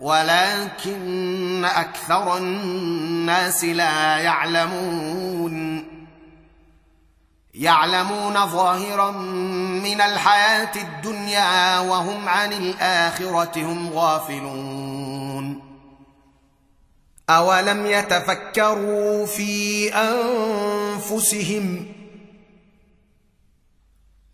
ولكن أكثر الناس لا يعلمون. يعلمون ظاهرا من الحياة الدنيا وهم عن الآخرة هم غافلون. أولم يتفكروا في أنفسهم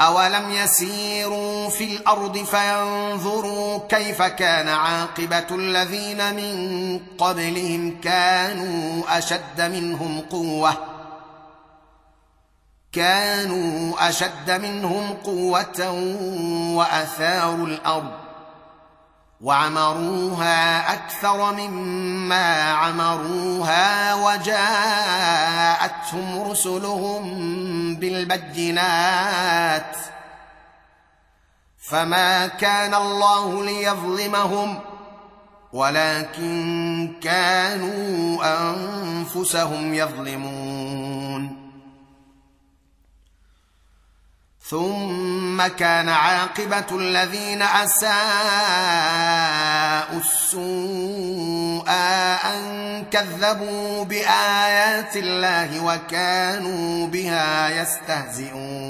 اولم يسيروا في الأرض فينظروا كيف كان عاقبه الذين من قبلهم كانوا اشد منهم قوه كانوا اشد منهم قوه واثاروا الأرض وعمروها أكثر مما عمروها وجاءتهم رسلهم بالبينات فما كان الله ليظلمهم ولكن كانوا أنفسهم يظلمون ثم كان عاقبة الذين أساءوا السوء أن كذبوا بآيات الله وكانوا بها يستهزئون.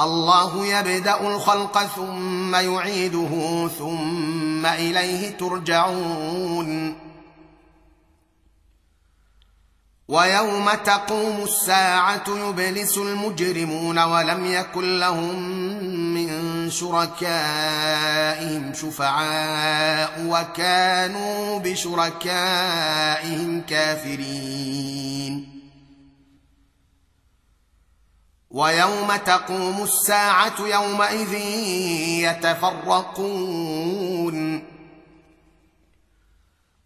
الله يبدأ الخلق ثم يعيده ثم إليه ترجعون. ويوم تقوم الساعة يبلس المجرمون ولم يكن لهم من شركائهم شفعاء وكانوا بشركائهم كافرين. ويوم تقوم الساعة يومئذ يتفرقون.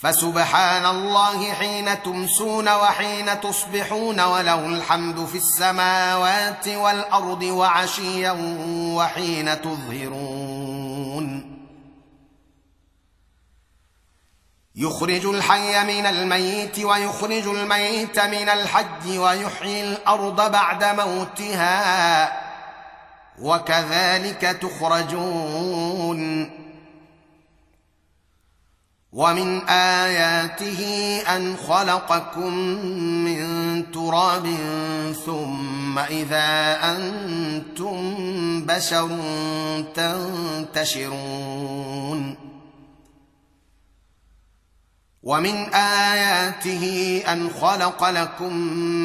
فسبحان الله حين تمسون وحين تصبحون وله الحمد في السماوات والأرض وعشيا وحين تظهرون. يخرج الحي من الميت ويخرج الميت من الحج ويحيي الأرض بعد موتها وكذلك تخرجون. ومن آياته أن خلقكم من تراب ثم إذا أنتم بشر تنتشرون. ومن آياته أن خلق لكم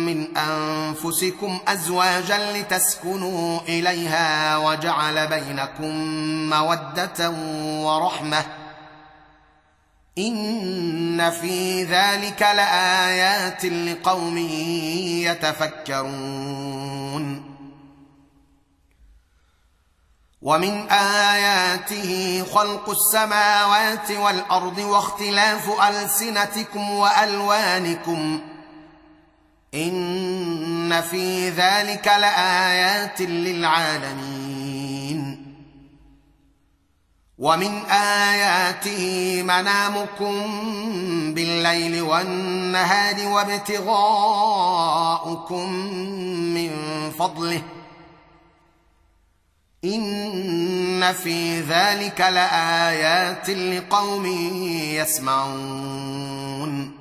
من أنفسكم أزواجا لتسكنوا إليها وجعل بينكم مودة ورحمة. ان في ذلك لايات لقوم يتفكرون ومن اياته خلق السماوات والارض واختلاف السنتكم والوانكم ان في ذلك لايات للعالمين ومن آياته منامكم بالليل والنهار وابتغاؤكم من فضله. إن في ذلك لآيات لقوم يسمعون.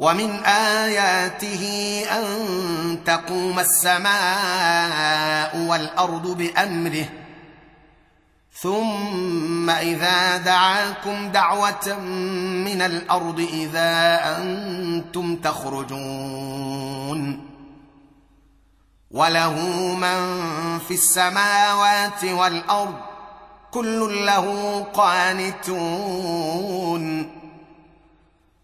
ومن آياته أن تقوم السماء والأرض بأمره. ثم إذا دعاكم دعوة من الأرض إذا أنتم تخرجون. وله من في السماوات والأرض كل له قانتون.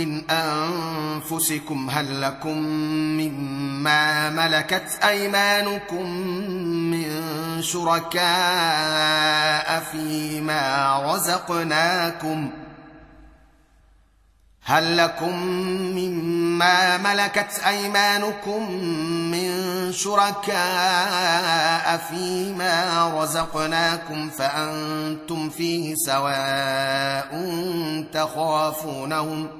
من أنفسكم هل لكم مما ملكت أيمانكم من شركاء فيما رزقناكم هل لكم مما ملكت أيمانكم من شركاء فيما رزقناكم فأنتم فيه سواء تخافونهم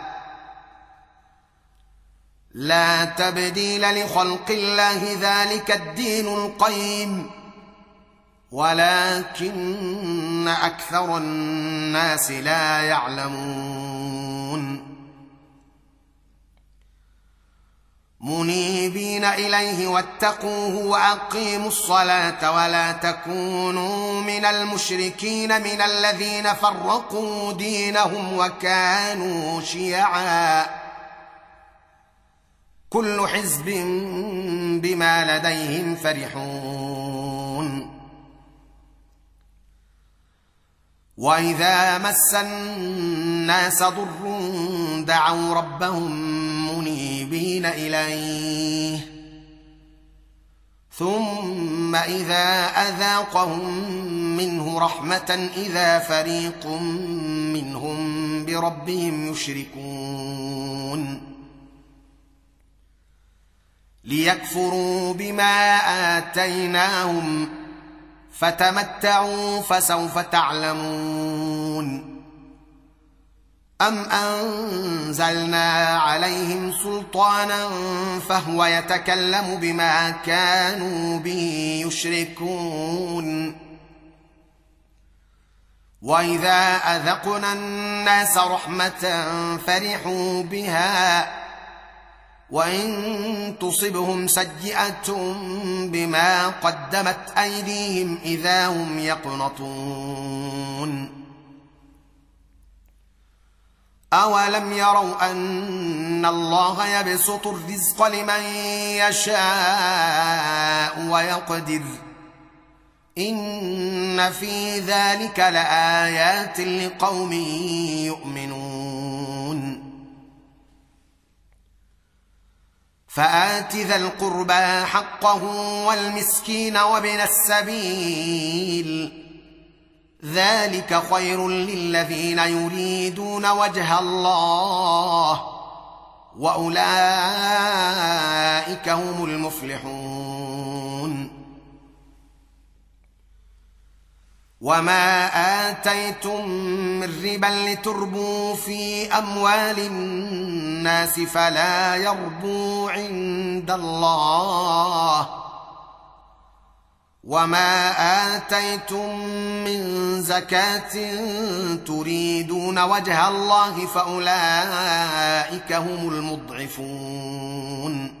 لا تبديل لخلق الله ذلك الدين القيم. ولكن أكثر الناس لا يعلمون. منيبين إليه واتقوه وأقيموا الصلاة ولا تكونوا من المشركين من الذين فرقوا دينهم وكانوا شيعا. كل حزب بما لديهم فرحون. وإذا مس الناس ضر دعوا ربهم منيبين إليه. ثم إذا أذاقهم منه رحمة إذا فريق منهم بربهم يشركون. ليكفروا بما آتيناهم فتمتعوا فسوف تعلمون أم أنزلنا عليهم سلطانا فهو يتكلم بما كانوا به يشركون وإذا أذقنا الناس رحمة فرحوا بها وإن تصبهم سيئة بما قدمت أيديهم إذا هم يقنطون. أولم يروا أن الله يبسط الرزق لمن يشاء ويقدر إن في ذلك لآيات لقوم يؤمنون. فآت ذا القربى حقه والمسكين وابن السبيل. ذلك خير للذين يريدون وجه الله وأولئك هم المفلحون. وما اتيتم من ربا لتربوا في اموال الناس فلا يربو عند الله وما اتيتم من زكاه تريدون وجه الله فاولئك هم المضعفون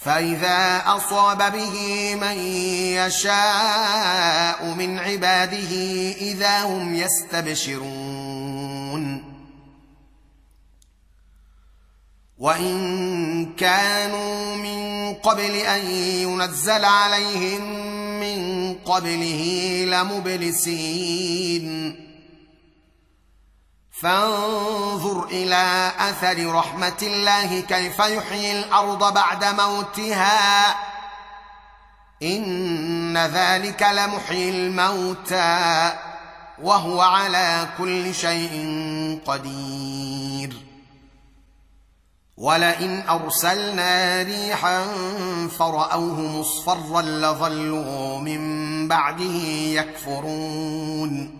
فإذا أصاب به من يشاء من عباده إذا هم يستبشرون. وإن كانوا من قبل أن ينزل عليهم من قبله لمبلسين. فانظر إلى أثر رحمة الله كيف يحيي الأرض بعد موتها. إن ذلك لمحيي الموتى وهو على كل شيء قدير. ولئن أرسلنا ريحا فرأوه مصفرا لظلوا من بعده يكفرون.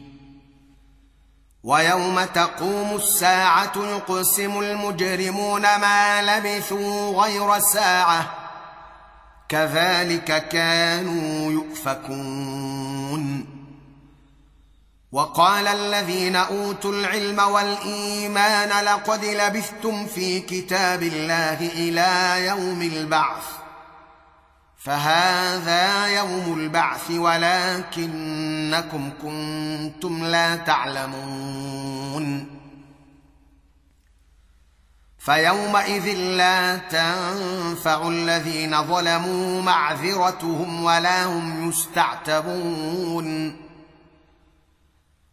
ويوم تقوم الساعة يقسم المجرمون ما لبثوا غير ساعة كذلك كانوا يؤفكون. وقال الذين أوتوا العلم والإيمان لقد لبثتم في كتاب الله إلى يوم البعث. فهذا يوم البعث ولكنكم كنتم لا تعلمون. فيومئذ لا تنفع الذين ظلموا معذرتهم ولا هم يستعتبون.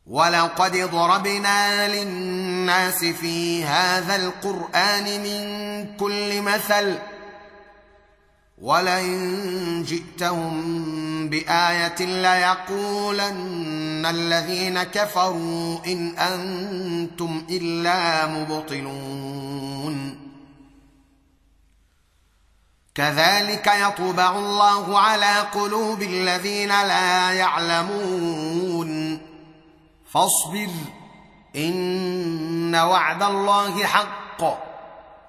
ولقد ضربنا للناس في هذا القرآن من كل مثل ولئن جئتهم بآية ليقولن الذين كفروا إن أنتم إلا مبطلون. كذلك يطبع الله على قلوب الذين لا يعلمون. فاصبر إن وعد الله حق.